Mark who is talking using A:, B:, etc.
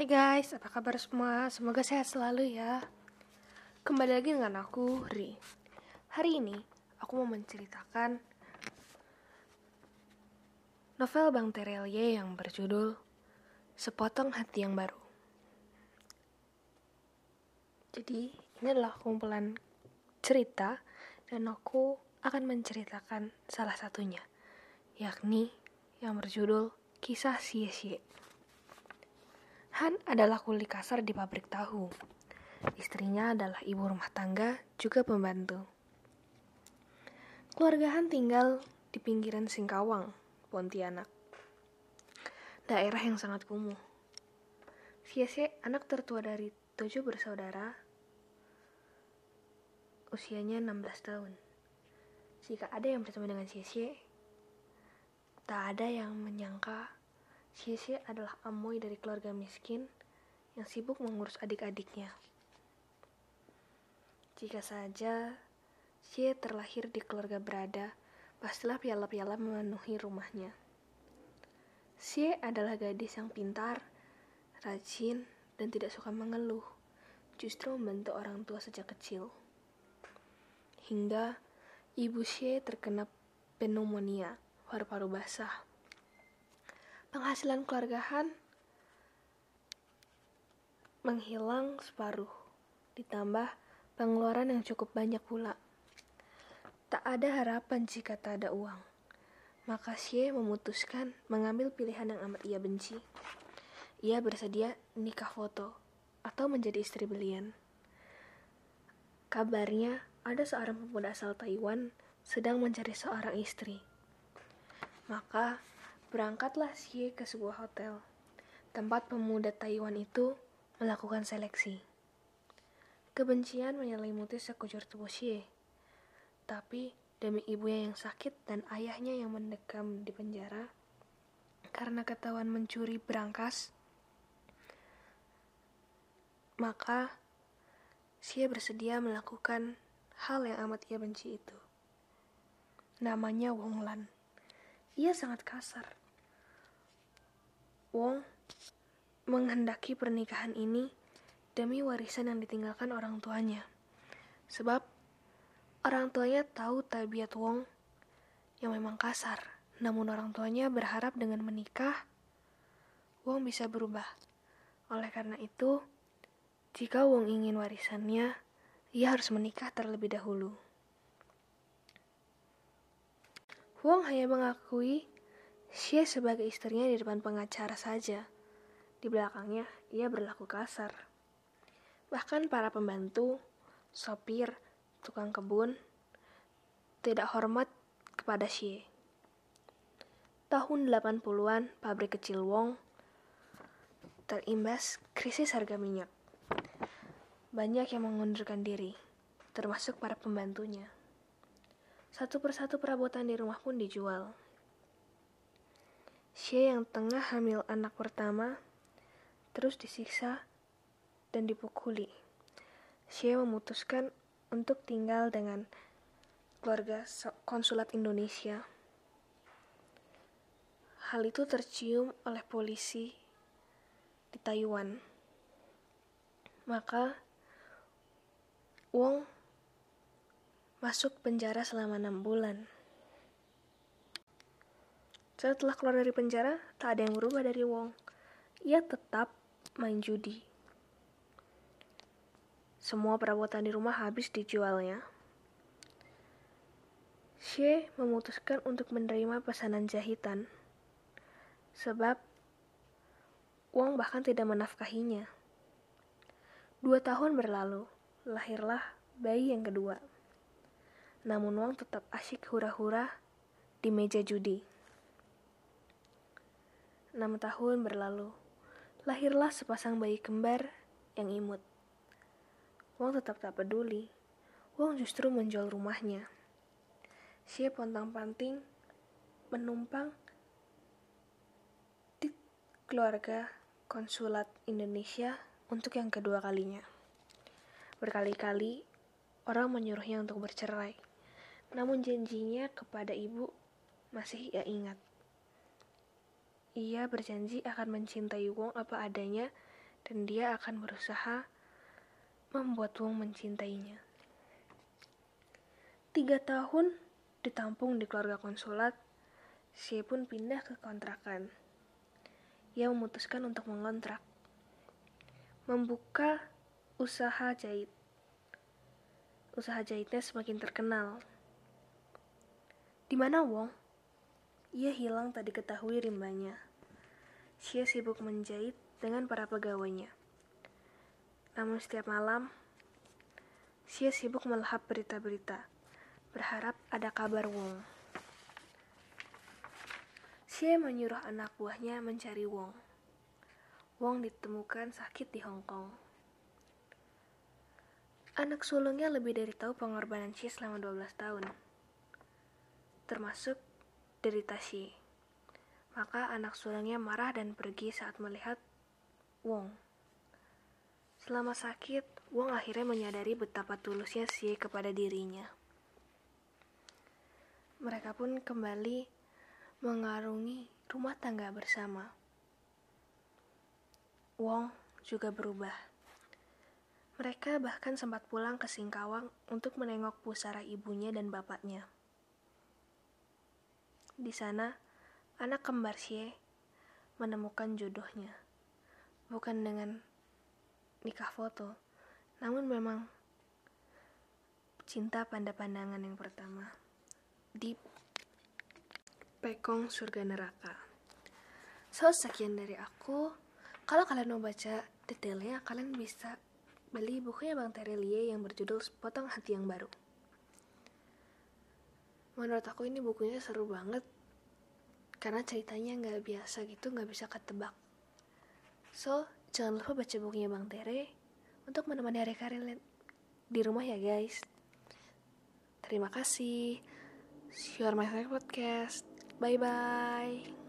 A: Hai guys, apa kabar semua? Semoga sehat selalu ya. Kembali lagi dengan aku, Ri. Hari ini, aku mau menceritakan novel Bang Terelie yang berjudul Sepotong Hati Yang Baru. Jadi, ini adalah kumpulan cerita dan aku akan menceritakan salah satunya, yakni yang berjudul Kisah Sie-Sie. Han adalah kuli kasar di pabrik tahu. Istrinya adalah ibu rumah tangga, juga pembantu. Keluarga Han tinggal di pinggiran Singkawang, Pontianak. Daerah yang sangat kumuh. Siese anak tertua dari tujuh bersaudara, usianya 16 tahun. Jika ada yang bertemu dengan Siese, tak ada yang menyangka Xie adalah Amoy dari keluarga miskin yang sibuk mengurus adik-adiknya. Jika saja Xie terlahir di keluarga berada, pastilah piala-piala memenuhi rumahnya. Xie adalah gadis yang pintar, rajin, dan tidak suka mengeluh, justru membantu orang tua sejak kecil. Hingga ibu Xie terkena pneumonia, paru-paru basah penghasilan keluarga Han menghilang separuh, ditambah pengeluaran yang cukup banyak pula. Tak ada harapan jika tak ada uang. Maka Xie memutuskan mengambil pilihan yang amat ia benci. Ia bersedia nikah foto atau menjadi istri belian. Kabarnya, ada seorang pemuda asal Taiwan sedang mencari seorang istri. Maka Berangkatlah Xie ke sebuah hotel, tempat pemuda Taiwan itu melakukan seleksi. Kebencian menyelimuti sekujur tubuh Xie, tapi demi ibunya yang sakit dan ayahnya yang mendekam di penjara, karena ketahuan mencuri berangkas, maka Xie bersedia melakukan hal yang amat ia benci itu. Namanya Wong Lan. Ia sangat kasar Wong menghendaki pernikahan ini demi warisan yang ditinggalkan orang tuanya. Sebab orang tuanya tahu tabiat Wong yang memang kasar, namun orang tuanya berharap dengan menikah Wong bisa berubah. Oleh karena itu, jika Wong ingin warisannya, ia harus menikah terlebih dahulu. Wong hanya mengakui Xie sebagai istrinya di depan pengacara saja. Di belakangnya, ia berlaku kasar. Bahkan para pembantu, sopir, tukang kebun, tidak hormat kepada Xie. Tahun 80-an, pabrik kecil Wong terimbas krisis harga minyak. Banyak yang mengundurkan diri, termasuk para pembantunya. Satu persatu perabotan di rumah pun dijual. Xie yang tengah hamil anak pertama terus disiksa dan dipukuli. Xie memutuskan untuk tinggal dengan keluarga konsulat Indonesia. Hal itu tercium oleh polisi di Taiwan. Maka Wong masuk penjara selama enam bulan. Setelah keluar dari penjara, tak ada yang berubah dari Wong. Ia tetap main judi. Semua perabotan di rumah habis dijualnya. Xie memutuskan untuk menerima pesanan jahitan. Sebab Wong bahkan tidak menafkahinya. Dua tahun berlalu, lahirlah bayi yang kedua. Namun Wong tetap asyik hura-hura di meja judi. Enam tahun berlalu, lahirlah sepasang bayi kembar yang imut. Wong tetap tak peduli. Wong justru menjual rumahnya. Siap pontang-panting menumpang di keluarga konsulat Indonesia untuk yang kedua kalinya. Berkali-kali orang menyuruhnya untuk bercerai, namun janjinya kepada ibu masih ia ingat. Ia berjanji akan mencintai Wong apa adanya dan dia akan berusaha membuat Wong mencintainya. Tiga tahun ditampung di keluarga konsulat, Xie pun pindah ke kontrakan. Ia memutuskan untuk mengontrak, membuka usaha jahit. Usaha jahitnya semakin terkenal. Di mana Wong? Ia hilang tadi ketahui rimbanya. Xie sibuk menjahit dengan para pegawainya. Namun setiap malam, Xie sibuk melahap berita-berita, berharap ada kabar Wong. Xie menyuruh anak buahnya mencari Wong. Wong ditemukan sakit di Hong Kong. Anak sulungnya lebih dari tahu pengorbanan Xie selama 12 tahun. Termasuk derita Xie. Maka anak sulungnya marah dan pergi saat melihat Wong. Selama sakit, Wong akhirnya menyadari betapa tulusnya Xie kepada dirinya. Mereka pun kembali mengarungi rumah tangga bersama. Wong juga berubah. Mereka bahkan sempat pulang ke Singkawang untuk menengok pusara ibunya dan bapaknya. Di sana, anak kembar Xie menemukan jodohnya. Bukan dengan nikah foto, namun memang cinta pada pandangan yang pertama. Di Pekong Surga Neraka. So, sekian dari aku. Kalau kalian mau baca detailnya, kalian bisa beli bukunya Bang Terelie yang berjudul Sepotong Hati Yang Baru menurut aku ini bukunya seru banget. Karena ceritanya nggak biasa gitu nggak bisa ketebak. So jangan lupa baca bukunya bang Tere untuk menemani hari kalian di rumah ya guys. Terima kasih. Share my podcast. Bye bye